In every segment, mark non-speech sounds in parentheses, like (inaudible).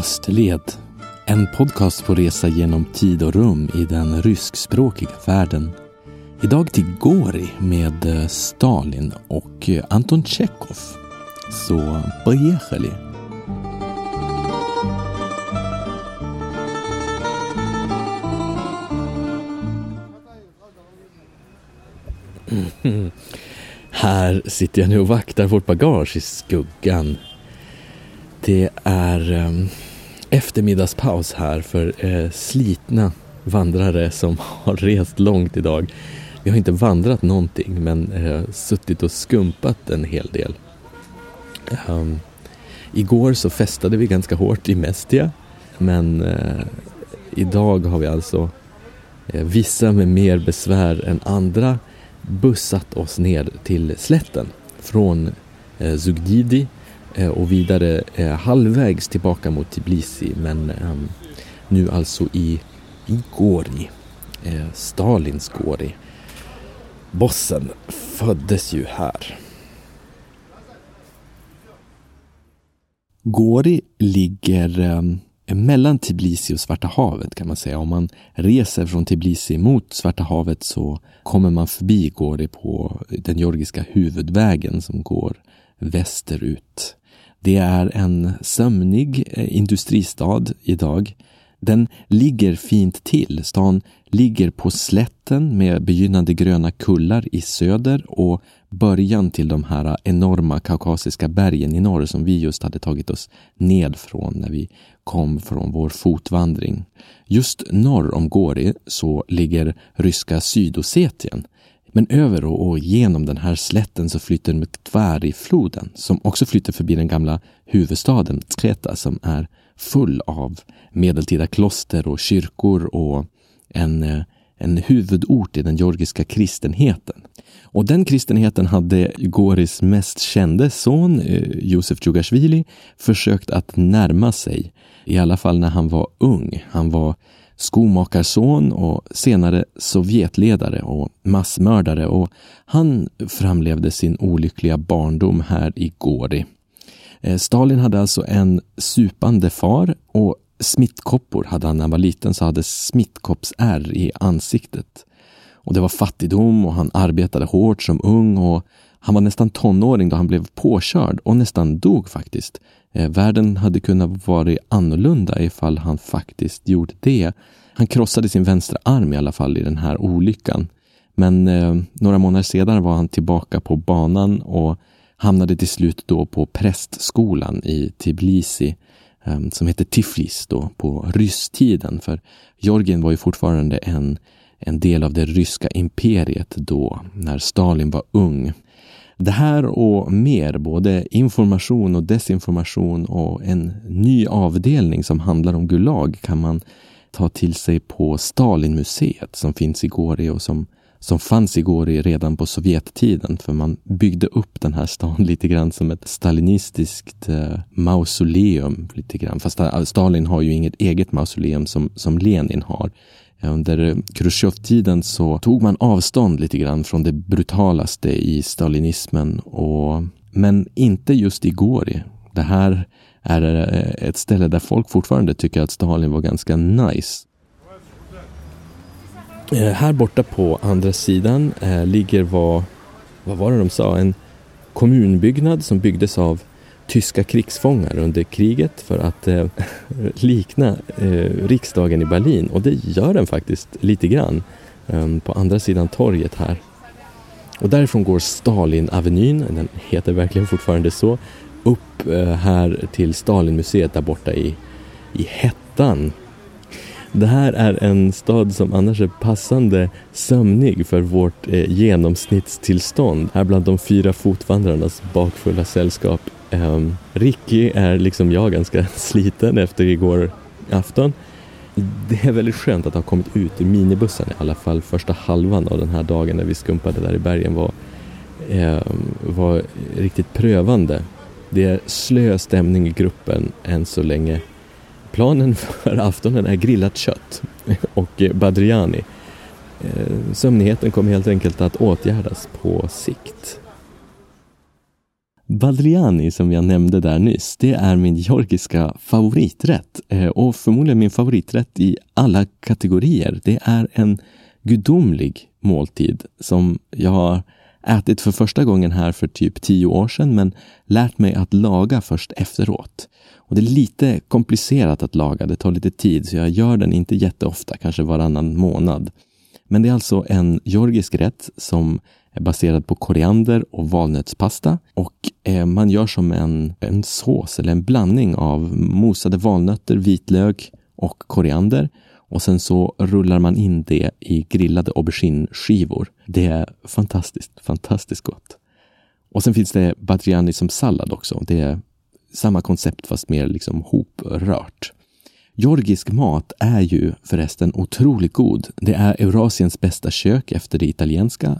Österled. En podcast på resa genom tid och rum i den ryskspråkiga världen. Idag till Gori med eh, Stalin och eh, Anton Tjechov. Så поехали! Mm. (laughs) Här sitter jag nu och vaktar vårt bagage i skuggan. Det är eh, eftermiddagspaus här för eh, slitna vandrare som (laughs) har rest långt idag. Vi har inte vandrat någonting men eh, suttit och skumpat en hel del. Um, igår så festade vi ganska hårt i Mestia men eh, idag har vi alltså eh, vissa med mer besvär än andra bussat oss ner till slätten från eh, Zugdidi Eh, och vidare eh, halvvägs tillbaka mot Tbilisi men ehm, nu alltså i, i Gori, eh, Stalins Gori. Bossen föddes ju här. Gori ligger ehm, mellan Tbilisi och Svarta havet kan man säga. Om man reser från Tbilisi mot Svarta havet så kommer man förbi Gori på den georgiska huvudvägen som går västerut. Det är en sömnig eh, industristad idag. Den ligger fint till. Stan ligger på slätten med begynnande gröna kullar i söder och början till de här eh, enorma kaukasiska bergen i norr som vi just hade tagit oss ned från när vi kom från vår fotvandring. Just norr om Gori så ligger ryska Sydossetien. Men över och genom den här slätten så flyter Mtkvari-floden som också flyter förbi den gamla huvudstaden Treta som är full av medeltida kloster och kyrkor och en, eh, en huvudort i den georgiska kristenheten. Och den kristenheten hade Goris mest kände son, eh, Josef Djugashvili, försökt att närma sig. I alla fall när han var ung. Han var skomakarson och senare Sovjetledare och massmördare och han framlevde sin olyckliga barndom här i Gori. Eh, Stalin hade alltså en supande far och smittkoppor hade han när han var liten så hade smittkoppsärr i ansiktet. Och det var fattigdom och han arbetade hårt som ung och han var nästan tonåring då han blev påkörd och nästan dog faktiskt. Eh, världen hade kunnat vara annorlunda ifall han faktiskt gjorde det. Han krossade sin vänstra arm i alla fall i den här olyckan. Men eh, några månader senare var han tillbaka på banan och hamnade till slut då på prästskolan i Tbilisi eh, som hette Tiflis då på rysstiden. För Georgien var ju fortfarande en en del av det ryska imperiet då, när Stalin var ung. Det här och mer, både information och desinformation och en ny avdelning som handlar om Gulag kan man ta till sig på Stalinmuseet som finns i Gori och som, som fanns i Gori redan på Sovjettiden. För man byggde upp den här stan (laughs) lite grann som ett stalinistiskt eh, mausoleum. Lite grann. Fast eh, Stalin har ju inget eget mausoleum som, som Lenin har. Under Khrushchev-tiden så tog man avstånd lite grann från det brutalaste i stalinismen. Och, men inte just i Gori. Det här är eh, ett ställe där folk fortfarande tycker att Stalin var ganska nice. Eh, här borta på andra sidan eh, ligger vad, vad var det de sa, en kommunbyggnad som byggdes av tyska krigsfångar under kriget för att eh, (laughs) likna eh, riksdagen i Berlin och det gör den faktiskt lite grann eh, på andra sidan torget här. Och därifrån går Stalinavenyn, den heter verkligen fortfarande så, upp eh, här till Stalinmuseet där borta i, i hettan. Det här är en stad som annars är passande sömnig för vårt eh, genomsnittstillstånd här bland de fyra fotvandrarnas bakfulla sällskap Um, Ricky är liksom jag ganska (laughs) sliten efter igår afton. Det är väldigt skönt att ha kommit ut ur minibussen i alla fall första halvan av den här dagen när vi skumpade där i bergen var, um, var riktigt prövande. Det är slö stämning i gruppen än så länge. Planen (laughs) för aftonen är grillat kött (laughs) och badriani. Ehm, sömnigheten kommer helt enkelt att åtgärdas på sikt. Badriani som jag nämnde där nyss, det är min georgiska favoriträtt eh, och förmodligen min favoriträtt i alla kategorier. Det är en gudomlig måltid som jag har ätit för första gången här för typ tio år sedan men lärt mig att laga först efteråt. Och det är lite komplicerat att laga, det tar lite tid så jag gör den inte jätteofta, kanske varannan månad. Men det är alltså en georgisk rätt som baserad på koriander och valnötspasta och eh, man gör som en, en sås eller en blandning av mosade valnötter, vitlök och koriander och sen så rullar man in det i grillade aubergineskivor. Det är fantastiskt, fantastiskt gott. Och sen finns det badriani som sallad också. Det är samma koncept fast mer liksom hoprört. Georgisk mat är ju förresten otroligt god. Det är Eurasiens bästa kök efter det italienska.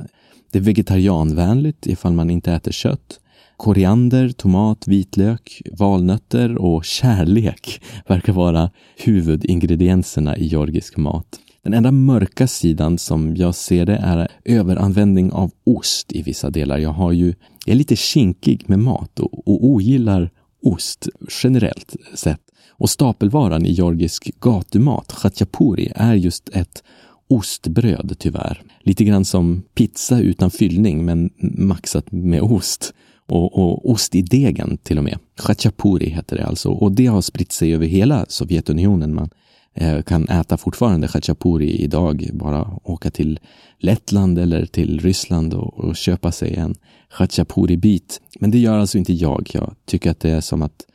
Det är vegetarianvänligt ifall man inte äter kött. Koriander, tomat, vitlök, valnötter och kärlek verkar vara huvudingredienserna i georgisk mat. Den enda mörka sidan som jag ser det är överanvändning av ost i vissa delar. Jag har ju, jag är lite kinkig med mat och, och ogillar ost generellt sett. Och stapelvaran i georgisk gatumat, chachapuri, är just ett ostbröd tyvärr. Lite grann som pizza utan fyllning men maxat med ost. Och, och ost i degen till och med. Khachapuri heter det alltså och det har spritt sig över hela Sovjetunionen. Man eh, kan äta fortfarande khachapuri idag. Bara åka till Lettland eller till Ryssland och, och köpa sig en khachapuri-bit. Men det gör alltså inte jag. Jag tycker att det är som att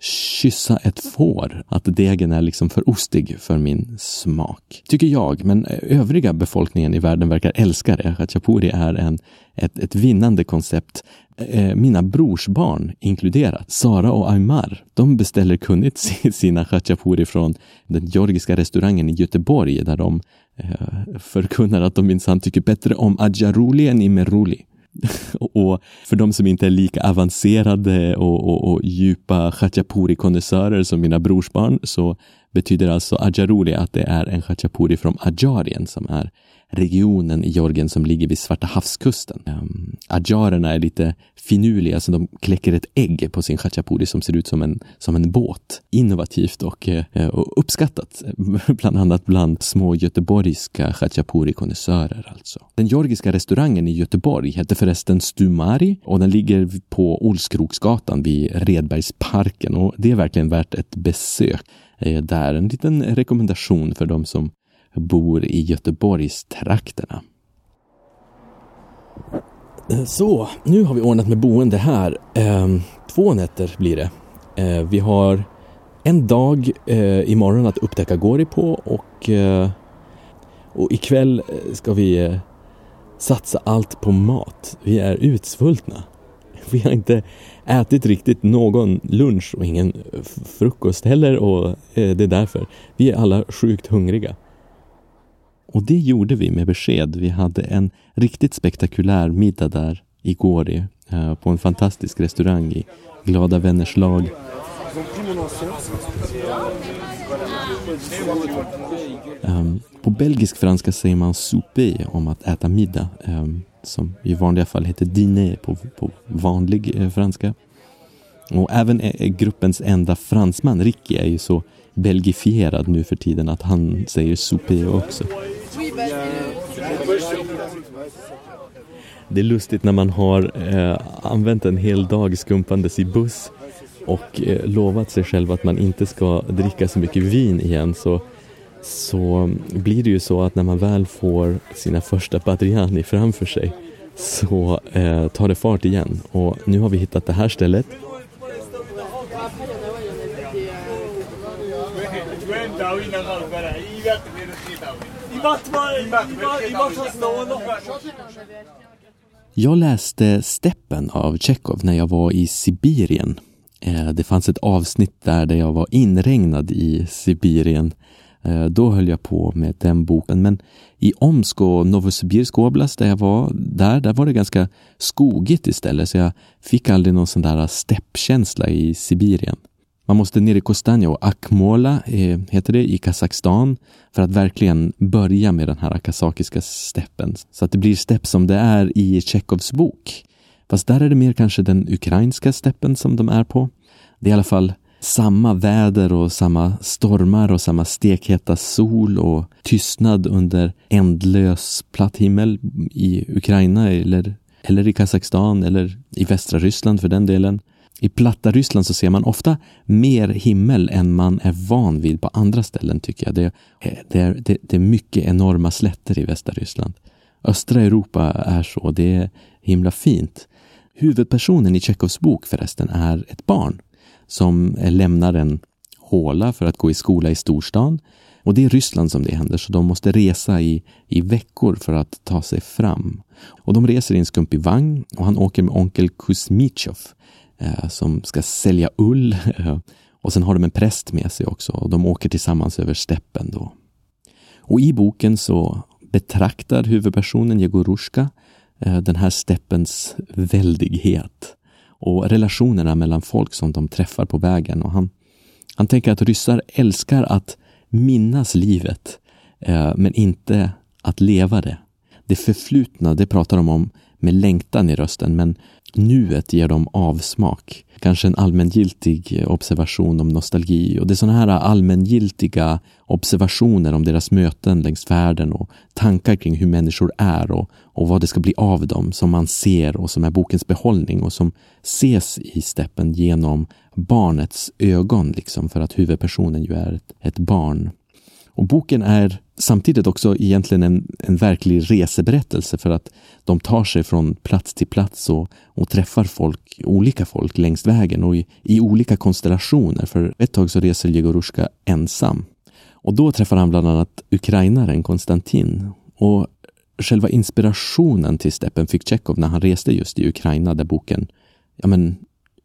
kyssa ett får. Att degen är liksom för ostig för min smak. Tycker jag, men övriga befolkningen i världen verkar älska det. Khachapuri är en, ett, ett vinnande koncept. Eh, mina brorsbarn inkluderat, Sara och Aymar, de beställer kunnigt sina khachapuri från den georgiska restaurangen i Göteborg där de eh, förkunnar att de minsann tycker bättre om ajaruli än imeruli. (laughs) och för de som inte är lika avancerade och, och, och djupa khachapuri-konnässörer som mina brorsbarn så betyder alltså Ajaruli att det är en khachapuri från Ajarien som är regionen i Georgien som ligger vid Svarta havskusten. Um, är lite finurliga, så de kläcker ett ägg på sin khachapuri som ser ut som en, som en båt. Innovativt och, eh, och uppskattat, (laughs) bland annat bland små göteborgska khachapuri-konnässörer alltså. Den georgiska restaurangen i Göteborg heter förresten Stumari och den ligger på Olskroksgatan vid Redbergsparken och det är verkligen värt ett besök eh, där. En liten rekommendation för de som bor i Göteborgstrakterna. Eh, så, nu har vi ordnat med boende här. Ehm, två nätter blir det. Eh, vi har en dag eh, imorgon att upptäcka Gori på och, och ikväll ska vi satsa allt på mat. Vi är utsvultna. (laughs) Vi har inte ätit riktigt någon lunch och ingen frukost heller och det är därför. Vi är alla sjukt hungriga. Och det gjorde vi med besked. Vi hade en riktigt spektakulär middag där igår eh, på en fantastisk restaurang i Glada vänners lag. Um, på belgisk franska säger man ”soupé” om att äta middag, um, som i vanliga fall heter dîner på, på vanlig eh, franska. Och även eh, eh, gruppens enda fransman, Ricky, är ju så belgifierad nu för tiden att han säger ”soupé” också. Det är lustigt när man har eh, använt en hel dag skumpandes i buss och eh, lovat sig själv att man inte ska dricka så mycket vin igen så, så blir det ju så att när man väl får sina första Badriani framför sig så eh, tar det fart igen och nu har vi hittat det här stället jag läste Steppen av Tjechov när jag var i Sibirien. Eh, det fanns ett avsnitt där, där jag var inregnad i Sibirien. Eh, då höll jag på med den boken. Men i Omsk och Novosibirsk oblast där jag var, där, där var det ganska skogigt istället. Så jag fick aldrig någon sån där steppkänsla i Sibirien. Man måste ner i Kostanja och Akmola, eh, heter det, i Kazakstan för att verkligen börja med den här kazakiska steppen. Så att det blir stepp som det är i Tjechovs bok. Fast där är det mer kanske den ukrainska steppen som de är på. Det är i alla fall samma väder och samma stormar och samma stekheta sol och tystnad under ändlös platt himmel i Ukraina eller, eller i Kazakstan eller i västra Ryssland för den delen. I platta Ryssland så ser man ofta mer himmel än man är van vid på andra ställen tycker jag. Det, det, är, det, det är mycket enorma slätter i västra Ryssland. Östra Europa är så, det är himla fint. Huvudpersonen i Tjechovs bok förresten är ett barn som lämnar en håla för att gå i skola i storstan. Och det är Ryssland som det händer, så de måste resa i, i veckor för att ta sig fram. Och de reser i en skumpig vagn och han åker med onkel Kuzmichov Eh, som ska sälja ull. (laughs) och sen har de en präst med sig också och de åker tillsammans över steppen då. Och i boken så betraktar huvudpersonen Jegorushka eh, den här steppens väldighet och relationerna mellan folk som de träffar på vägen. Och han, han tänker att ryssar älskar att minnas livet, eh, men inte att leva det. Det förflutna, det pratar de om med längtan i rösten, men nuet ger dem avsmak. Kanske en allmängiltig observation om nostalgi och det är sådana här allmängiltiga observationer om deras möten längs färden och tankar kring hur människor är och, och vad det ska bli av dem som man ser och som är bokens behållning och som ses i steppen genom barnets ögon liksom för att huvudpersonen ju är ett, ett barn. Och boken är samtidigt också egentligen en, en verklig reseberättelse för att de tar sig från plats till plats och, och träffar folk, olika folk längs vägen och i, i olika konstellationer. För ett tag så reser Jegorushka ensam. Och då träffar han bland annat ukrainaren Konstantin. Och själva inspirationen till Steppen fick Tjechov när han reste just i Ukraina där boken ja, men,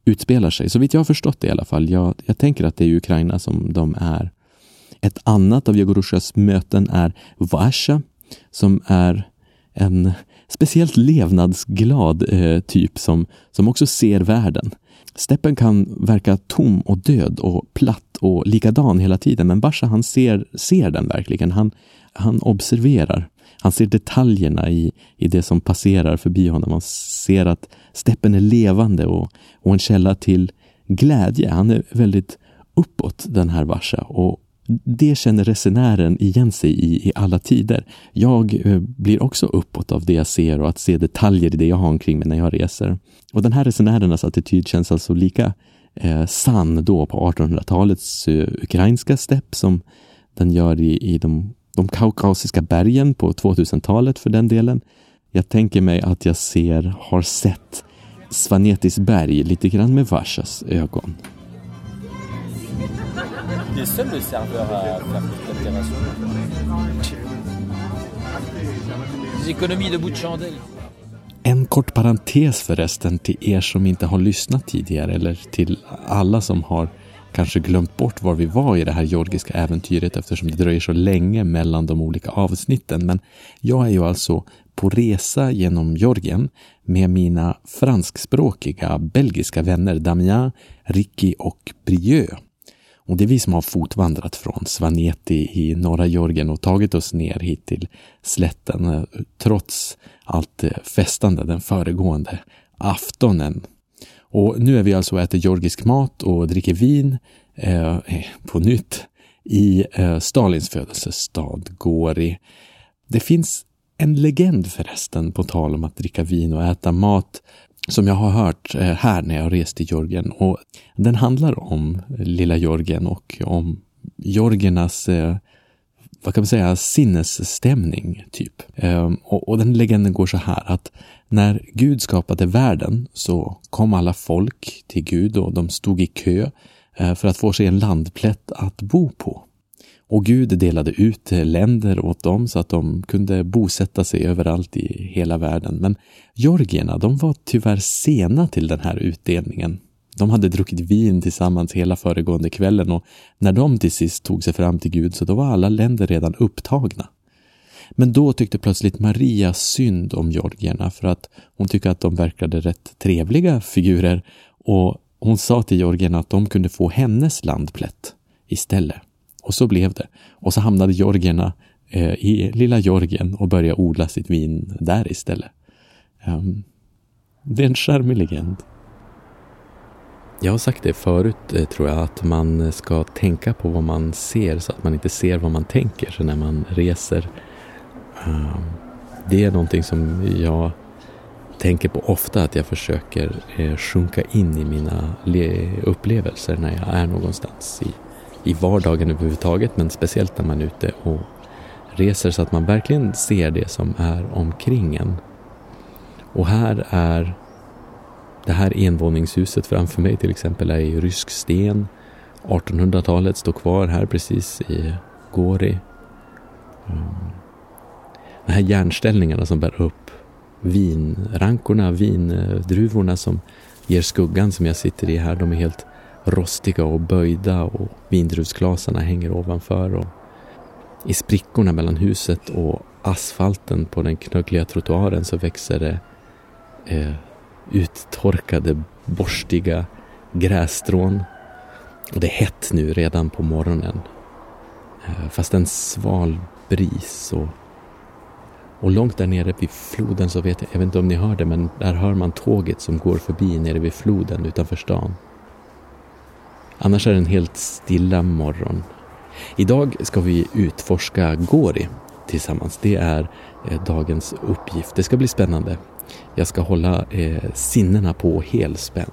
utspelar sig. Så vitt jag har förstått det i alla fall. Jag, jag tänker att det är Ukraina som de är. Ett annat av Jegorushas möten är Vasha som är en speciellt levnadsglad eh, typ som, som också ser världen. Steppen kan verka tom och död och platt och likadan hela tiden men Basha han ser, ser den verkligen. Han, han observerar. Han ser detaljerna i, i det som passerar förbi honom. Han ser att steppen är levande och, och en källa till glädje. Han är väldigt uppåt den här Basha och, det känner resenären igen sig i i alla tider. Jag eh, blir också uppåt av det jag ser och att se detaljer i det jag har omkring mig när jag reser. Och den här resenärernas attityd känns alltså lika eh, sann då på 1800-talets eh, ukrainska stepp som den gör i, i de, de kaukasiska bergen på 2000-talet för den delen. Jag tänker mig att jag ser, har sett Svanetis berg lite grann med Vashas ögon. Tu es seul le serveur à faire toute l'opération. Des économies de bout de chandelle. En kort parentes förresten till er som inte har lyssnat tidigare eller till alla som har kanske glömt bort var vi var i det här georgiska äventyret eftersom det dröjer så länge mellan de olika avsnitten. Men jag är ju alltså på resa genom Georgien med mina franskspråkiga belgiska vänner Damien, Ricky och Brieux. Och det är vi som har fotvandrat från Svaneti i norra Georgien och tagit oss ner hit till slätten eh, trots allt eh, festande den föregående aftonen. Och nu är vi alltså och äter georgisk mat och dricker vin eh, eh på nytt i eh, Stalins födelsestad Gori. Det finns en legend förresten, på tal om att dricka vin och äta mat, som jag har hört eh, här när jag rest i Georgien. Och den handlar om lilla Georgien och om georgiernas eh, vad kan man säga, sinnesstämning, typ. Ehm, och, den legenden går så här att när Gud skapade världen så kom alla folk till Gud och de stod i kö eh, för att få sig en landplätt att bo på. Och Gud delade ut länder åt dem så att de kunde bosätta sig överallt i hela världen. Men georgierna, de var tyvärr sena till den här utdelningen. De hade druckit vin tillsammans hela föregående kvällen och när de till sist tog sig fram till Gud så då var alla länder redan upptagna. Men då tyckte plötsligt Maria synd om georgierna för att hon tyckte att de verkade rätt trevliga figurer och hon sa till georgierna att de kunde få hennes landplätt istället. Och så blev det. Och så hamnade georgierna eh, i lilla Georgien och började odla sitt vin där istället. Um, Det är en charmig legend. Jag har sagt det förut, eh, tror jag, att man ska tänka på vad man ser så att man inte ser vad man tänker Så när man reser. Um, det är någonting som jag tänker på ofta, att jag försöker eh, sjunka in i mina upplevelser när jag är någonstans i, i vardagen överhuvudtaget, men speciellt när man är ute och reser så att man verkligen ser det som är omkring en. Och här är det här envåningshuset framför mig till exempel är i rysk sten. 1800-talet står kvar här precis i Gori. Ehm, de här järnställningarna som bär upp vinrankorna, vindruvorna som ger skuggan som jag sitter i här, de är helt rostiga och böjda och vindruvsglasarna hänger ovanför. Och I sprickorna mellan huset och asfalten på den knöggliga trottoaren så växer det eh, uttorkade, borstiga grässtrån. Och det är hett nu redan på morgonen. Eh, fast en sval bris och, och långt där nere vid floden så vet jag, jag vet inte om ni hör det, men där hör man tåget som går förbi nere vid floden utanför stan. Annars är det en helt stilla morgon. Idag ska vi utforska Gori tillsammans. Det är eh, dagens uppgift. Det ska bli spännande. Jag ska hålla eh, sinnena på helspänn.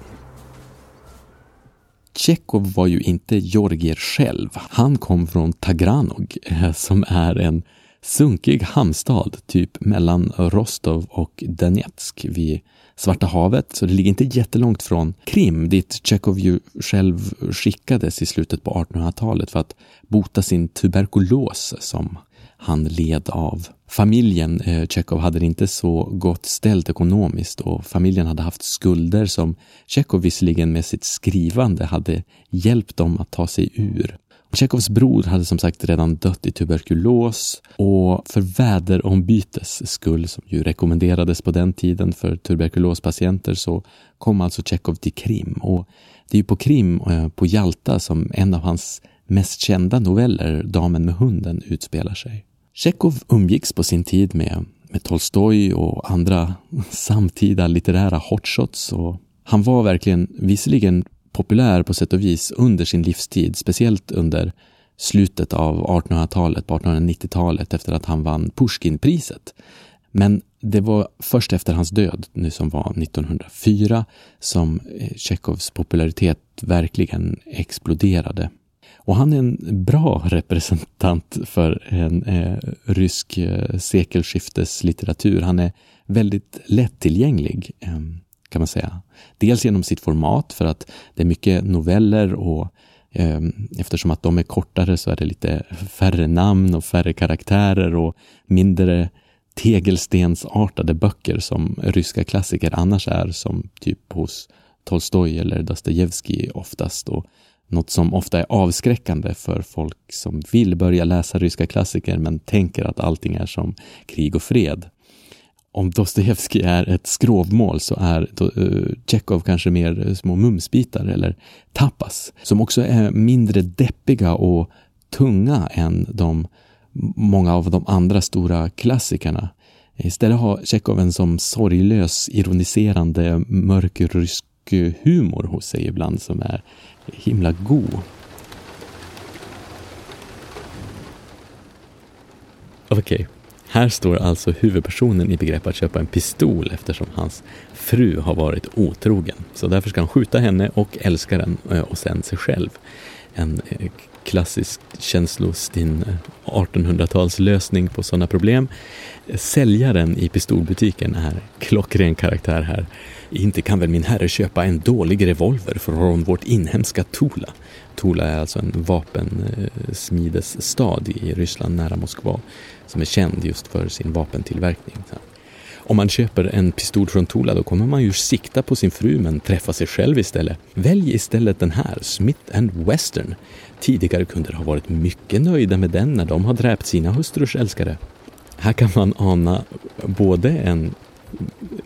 Tjechov var ju inte Georgier själv. Han kom från Tagranog eh, som är en sunkig hamnstad typ mellan Rostov och Donetsk vid Svarta havet, så det ligger inte jättelångt från Krim dit Tjechov ju själv skickades i slutet på 1800-talet för att bota sin tuberkulos som han led av. Familjen eh, Tjechov hade det inte så gott ställt ekonomiskt och familjen hade haft skulder som Tjechov visserligen med sitt skrivande hade hjälpt dem att ta sig ur. Tjechovs bror hade som sagt redan dött i tuberkulos och för väderombytes skull, som ju rekommenderades på den tiden för tuberkulospatienter, så kom alltså Tjechov till Krim. Och det är ju på Krim, eh, på Jalta, som en av hans mest kända noveller, Damen med hunden, utspelar sig. Tjechov umgicks på sin tid med, med Tolstoj och andra (laughs) samtida litterära hotshots och han var verkligen, visserligen populär på sätt och vis under sin livstid, speciellt under slutet av 1800-talet, på 1890-talet efter att han vann Pushkinpriset. Men det var först efter hans död, nu som var 1904, som eh, Tjechovs popularitet verkligen exploderade. Och han är en bra representant för en eh, rysk eh, sekelskifteslitteratur. Han är väldigt lättillgänglig, eh, kan man säga. Dels genom sitt format, för att det är mycket noveller och eh, eftersom att de är kortare så är det lite färre namn och färre karaktärer och mindre tegelstensartade böcker som ryska klassiker annars är, som typ hos Tolstoj eller Dostojevskij oftast. Och något som ofta är avskräckande för folk som vill börja läsa ryska klassiker men tänker att allting är som krig och fred. Om Dostojevskij är ett skrovmål så är uh, Tjechov kanske mer eh, små mumsbitar eller tapas som också är mindre deppiga och tunga än de många av de andra stora klassikerna. Istället har Tjechov en som sorglös, ironiserande, mörk rysk humor hos sig ibland som är himla god. Okej, okay här står alltså huvudpersonen i begrepp att köpa en pistol eftersom hans fru har varit otrogen. Så därför ska han skjuta henne och älskaren eh, och sen sig själv. En eh, klassisk känslostinn 1800-talslösning eh, på sådana problem. Säljaren i pistolbutiken är klockren karaktär här. Inte kan väl min herre köpa en dålig revolver från vårt inhemska Tula? Tula är alltså en vapensmidesstad i Ryssland nära Moskva som är känd just för sin vapentillverkning. Om man köper en pistol från Tula då kommer man ju sikta på sin fru men träffa sig själv istället. Välj istället den här, Smith Western. Tidigare kunder har varit mycket nöjda med den när de har dräpt sina hustrus älskare. Här kan man ana både en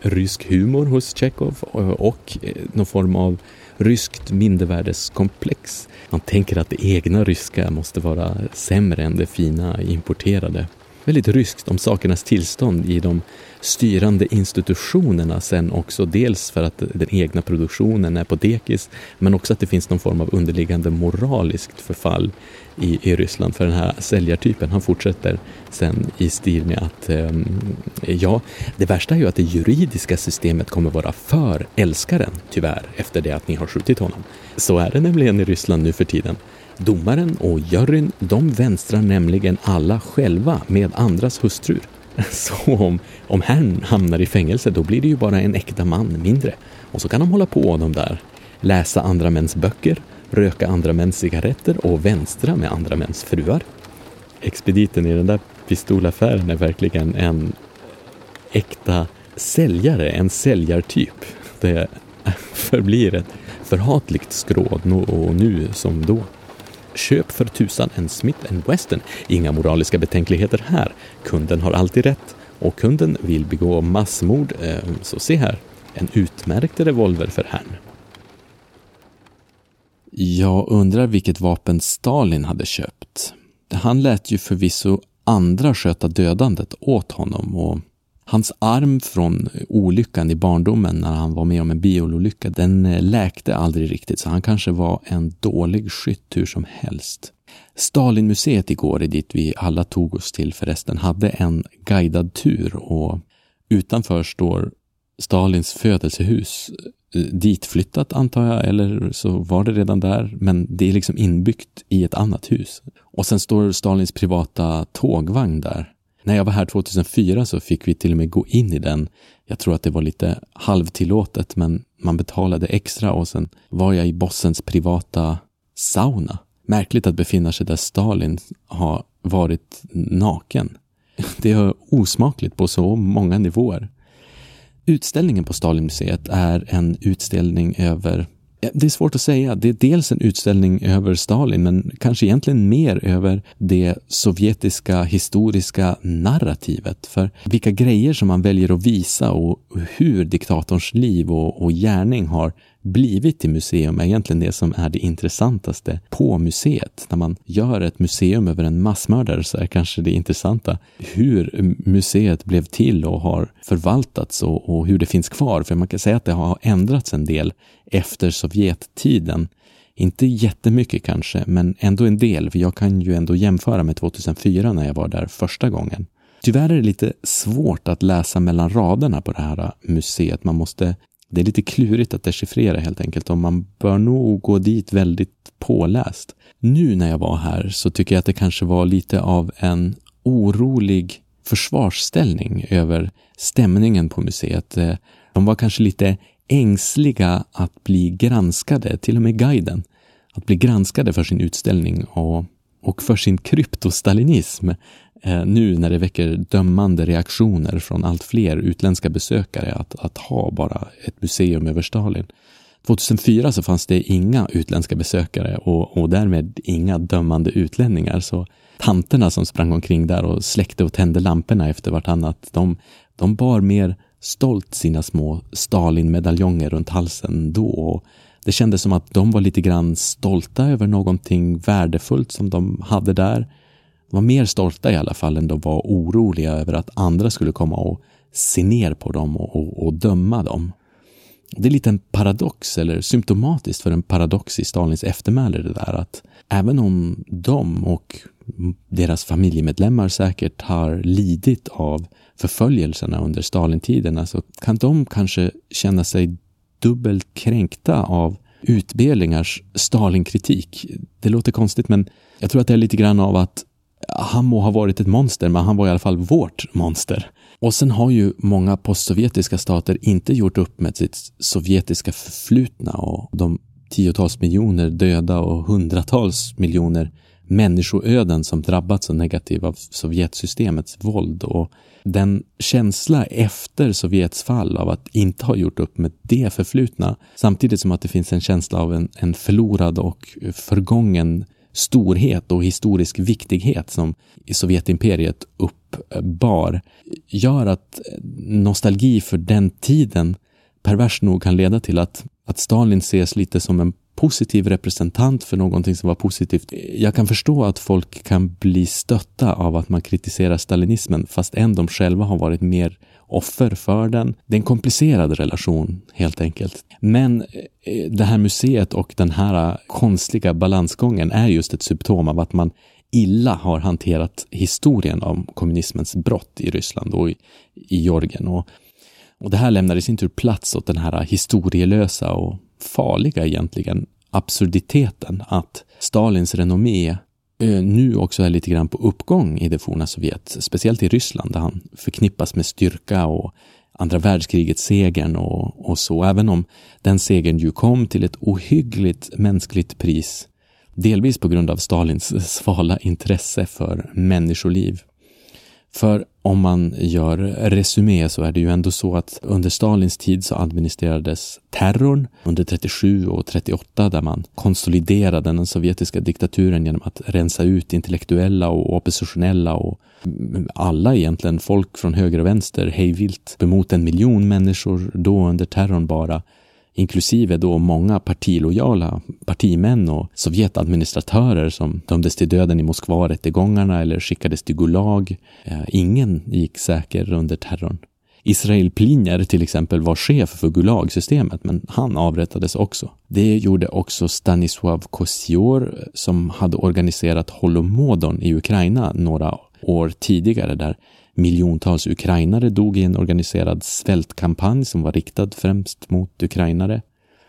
rysk humor hos Tjechov och någon form av ryskt mindervärdeskomplex. Man tänker att det egna ryska måste vara sämre än det fina importerade. Väldigt ryskt om sakernas tillstånd i de styrande institutionerna sen också. Dels för att den egna produktionen är på dekis, men också att det finns någon form av underliggande moraliskt förfall i, i Ryssland. För den här säljartypen, han fortsätter sen i stil med att eh, ja, det värsta är ju att det juridiska systemet kommer vara för älskaren, tyvärr, efter det att ni har skjutit honom. Så är det nämligen i Ryssland nu för tiden. Domaren och juryn, de vänstrar nämligen alla själva med andras hustrur. (laughs) Så om, om herrn hamnar i fängelse, då blir det ju bara en äkta man mindre. Och så kan de hålla på de där, läsa andra mäns böcker, röka andra mäns cigaretter och vänstra med andra mäns fruar. Expediten i den där pistolaffären är verkligen en äkta säljare, en säljartyp. Det (laughs) förblir ett förhatligt skråd och nu som då. Köp för tusan en Smith Western. Inga moraliska betänkligheter här. Kunden har alltid rätt och kunden vill begå massmord. Eh, så se här, en utmärkt revolver för herrn. Jag undrar vilket vapen Stalin hade köpt. Han lät ju förvisso andra sköta dödandet åt honom och Hans arm från olyckan i barndomen när han var med om en biololycka, den eh, läkte aldrig riktigt så han kanske var en dålig skytt hur som helst. Stalinmuseet igår, dit vi alla tog oss till förresten, hade en guidad tur och utanför står Stalins födelsehus eh, ditflyttat antar jag, eller så var det redan där, men det är liksom inbyggt i ett annat hus. Och sen står Stalins privata tågvagn där när jag var här 2004 så fick vi till och med gå in i den. Jag tror att det var lite halvtillåtet men man betalade extra och sen var jag i bossens privata sauna. Märkligt att befinna sig där Stalin har varit naken. (laughs) Det är osmakligt på så många nivåer. Utställningen på Stalinmuseet är en utställning över det är svårt att säga. Det är dels en utställning över Stalin, men kanske egentligen mer över det sovjetiska historiska narrativet. För vilka grejer som man väljer att visa och hur diktatorns liv och, och gärning har blivit i museum är egentligen det som är det intressantaste på museet. När man gör ett museum över en massmördare så är kanske det intressanta hur museet blev till och har förvaltats och, och hur det finns kvar. För man kan säga att det har ändrats en del efter Sovjettiden. Inte jättemycket kanske, men ändå en del, för jag kan ju ändå jämföra med 2004 när jag var där första gången. Tyvärr är det lite svårt att läsa mellan raderna på det här museet. Man måste det är lite klurigt att dechiffrera helt enkelt och man bör nog gå dit väldigt påläst. Nu när jag var här så tycker jag att det kanske var lite av en orolig försvarsställning över stämningen på museet. Eh, de var kanske lite ängsliga att bli granskade, till och med guiden, att bli granskade för sin utställning och, och för sin kryptostalinism Eh, nu när det väcker dömande reaktioner från allt fler utländska besökare att, att ha bara ett museum över Stalin. 2004 så fanns det inga utländska besökare och, och därmed inga dömande utlänningar. Så tanterna som sprang omkring där och släckte och tände lamporna efter vartannat, de, de bar mer stolt sina små Stalin-medaljonger runt halsen då. Och det kändes som att de var lite grann stolta över någonting värdefullt som de hade där var mer stolta i alla fall än de var oroliga över att andra skulle komma och se ner på dem och, och, och döma dem. Det är lite en paradox, eller symptomatiskt för en paradox i Stalins eftermäle det där att även om de och deras familjemedlemmar säkert har lidit av förföljelserna under Stalintiden så kan de kanske känna sig dubbelt kränkta av Utbelingars Stalinkritik. Det låter konstigt men jag tror att det är lite grann av att han må ha varit ett monster, men han var i alla fall vårt monster. Och sen har ju många postsovjetiska stater inte gjort upp med sitt sovjetiska förflutna och de tiotals miljoner döda och hundratals miljoner människoöden som drabbats så negativt av Sovjetsystemets våld och den känsla efter Sovjets fall av att inte ha gjort upp med det förflutna samtidigt som att det finns en känsla av en, en förlorad och förgången storhet och historisk viktighet som Sovjetimperiet uppbar gör att nostalgi för den tiden pervers nog kan leda till att, att Stalin ses lite som en positiv representant för någonting som var positivt. Jag kan förstå att folk kan bli stötta av att man kritiserar stalinismen fast än de själva har varit mer offer för den. Det är en komplicerad relation helt enkelt. Men eh, det här museet och den här eh, konstiga balansgången är just ett symptom av att man illa har hanterat historien om kommunismens brott i Ryssland och i, i Georgien. Och, och det här lämnar i sin tur plats åt den här eh, historielösa och farliga egentligen absurditeten att Stalins renommé Eh, nu också är lite grann på uppgång i det forna Sovjet, speciellt i Ryssland där han förknippas med styrka och andra världskrigets segern och, och så, även om den segern ju kom till ett ohyggligt mänskligt pris, delvis på grund av Stalins (laughs) svala intresse för människoliv. För om man gör resumé så är det ju ändå så att under Stalins tid så administrerades terrorn under 37 och 38 där man konsoliderade den sovjetiska diktaturen genom att rensa ut intellektuella och oppositionella och alla egentligen, folk från höger och vänster hejvilt emot en miljon människor då under terrorn bara inklusive då många partilojala partimän och Sovjetadministratörer som dömdes till döden i Moskva-rättegångarna eller skickades till Gulag. Eh, ingen gick säker under terrorn. Israel Plinjer till exempel var chef för Gulag-systemet, men han avrättades också. Det gjorde också Stanislav Kosior som hade organiserat Holomodon i Ukraina några år tidigare där Miljontals ukrainare dog i en organiserad svältkampanj som var riktad främst mot ukrainare.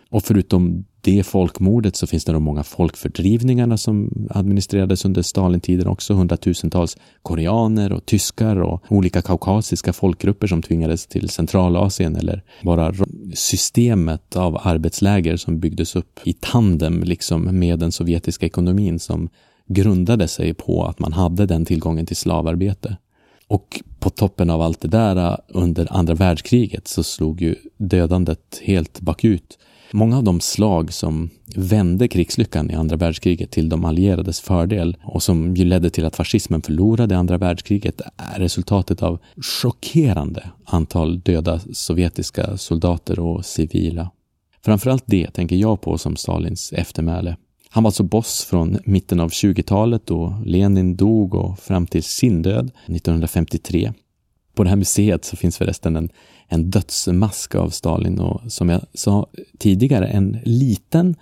Och förutom det folkmordet så finns det de många folkfördrivningarna som administrerades under Stalintiden också. Hundratusentals koreaner och tyskar och olika kaukasiska folkgrupper som tvingades till Centralasien eller bara systemet av arbetsläger som byggdes upp i tandem liksom med den sovjetiska ekonomin som grundade sig på att man hade den tillgången till slavarbete. Och på toppen av allt det där äh, under andra världskriget så slog ju dödandet helt bakut. Många av de slag som vände krigslyckan i andra världskriget till de allierades fördel och som ju ledde till att fascismen förlorade andra världskriget är resultatet av chockerande antal döda sovjetiska soldater och civila. Framförallt det tänker jag på som Stalins eftermäle. Han var alltså boss från mitten av 20-talet då Lenin dog och fram till sin död 1953. På det här museet så finns förresten en, en dödsmask av Stalin och som jag sa tidigare en liten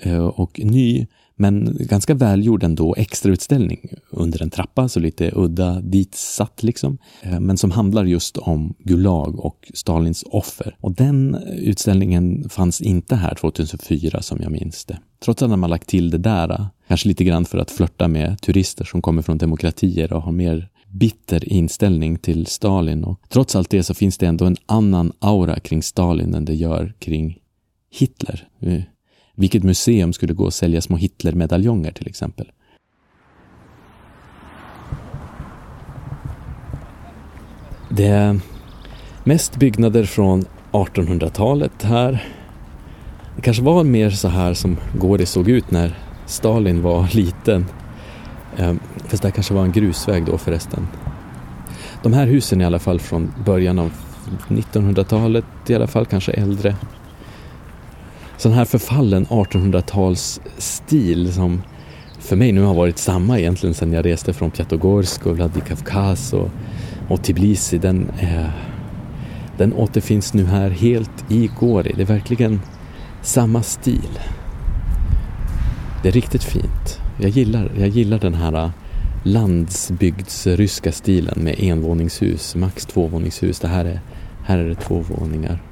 eh, och ny men ganska välgjord ändå extrautställning under en trappa, så lite udda ditsatt liksom. Eh, men som handlar just om Gulag och Stalins offer. Och den utställningen fanns inte här 2004 som jag minns det. Trots att man lagt till det där, eh, kanske lite grann för att flörta med turister som kommer från demokratier och har mer bitter inställning till Stalin. Och trots allt det så finns det ändå en annan aura kring Stalin än det gör kring Hitler. Eh, vilket museum skulle gå och sälja små Hitlermedaljonger till exempel? Det är mest byggnader från 1800-talet här. Det kanske var mer så här som Gori såg ut när Stalin var (laughs) liten. Ehm, fast det kanske var en grusväg då förresten. De här husen är i alla fall från början av 1900-talet, i alla fall kanske äldre sån här förfallen 1800-talsstil som för mig nu har varit samma egentligen sedan jag reste från Pjatogorsk och Vladikavkaz och, och Tbilisi. Den, eh, den återfinns nu här helt i Gori. Det är verkligen samma stil. Det är riktigt fint. Jag gillar, jag gillar den här eh, landsbygdsryska stilen med envåningshus, max tvåvåningshus. Det här är, här är det två våningar.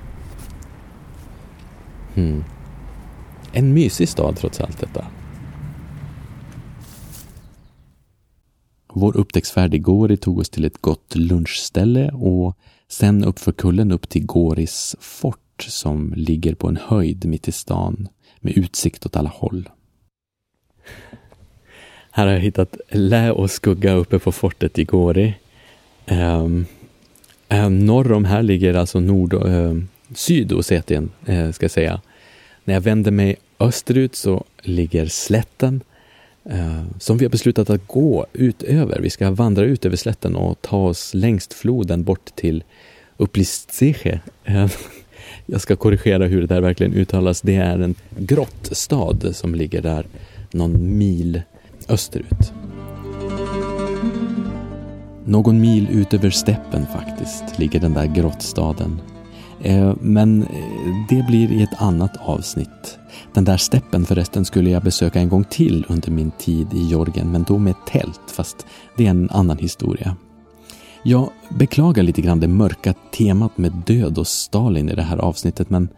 Hmm. En mysig stad trots allt detta. Vår upptäcktsfärd i Gori tog oss till ett gott lunchställe och sen uppför kullen upp till Goris fort som ligger på en höjd mitt i stan med utsikt åt alla håll. Här har jag hittat lä och skugga uppe på fortet i Gori. Um, um, norr om här ligger alltså nord, uh, Sydossetien, uh, ska jag säga. När jag vänder mig österut så ligger slätten eh, som vi har beslutat att gå utöver. Vi ska vandra ut över slätten och ta oss längst floden bort till Uplistseche. Eh, (laughs) jag ska korrigera hur det där verkligen uttalas. Det är en grottstad som ligger där någon mil österut. Någon mil utöver steppen faktiskt ligger den där grottstaden. Eh, men eh, det blir i ett annat avsnitt. Den där steppen förresten skulle jag besöka en gång till under min tid i Jorgen, men då med tält, fast det är en annan historia. Jag beklagar lite grann det mörka temat med död och Stalin i det här avsnittet, men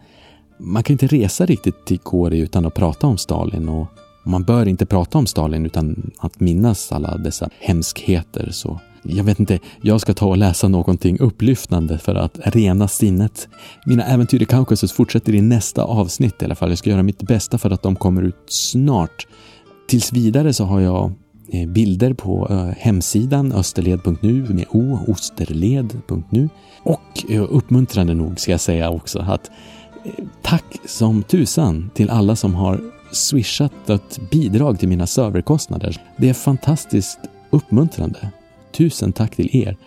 man kan inte resa riktigt till Kori utan att prata om Stalin och man bör inte prata om Stalin utan att minnas alla dessa hemskheter. Så jag vet inte, jag ska ta och läsa någonting upplyftande för att rena sinnet. Mina äventyr i Kaukasus fortsätter i nästa avsnitt i alla fall. Jag ska göra mitt bästa för att de kommer ut snart. Tills vidare så har jag eh, bilder på eh, hemsidan österled.nu med o, osterled.nu. Och eh, uppmuntrande nog ska jag säga också att tack som tusan till alla som har swishat ett bidrag till mina serverkostnader. Det är fantastiskt uppmuntrande. Tusen tack till er.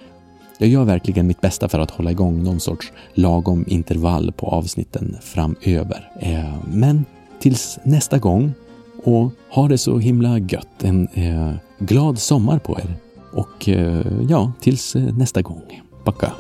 Jag gör verkligen mitt bästa för att hålla igång någon sorts lagom intervall på avsnitten framöver. Eh, men tills nästa gång och ha det så himla gött. En eh, glad sommar på er. Och eh, ja, tills nästa gång. Packa!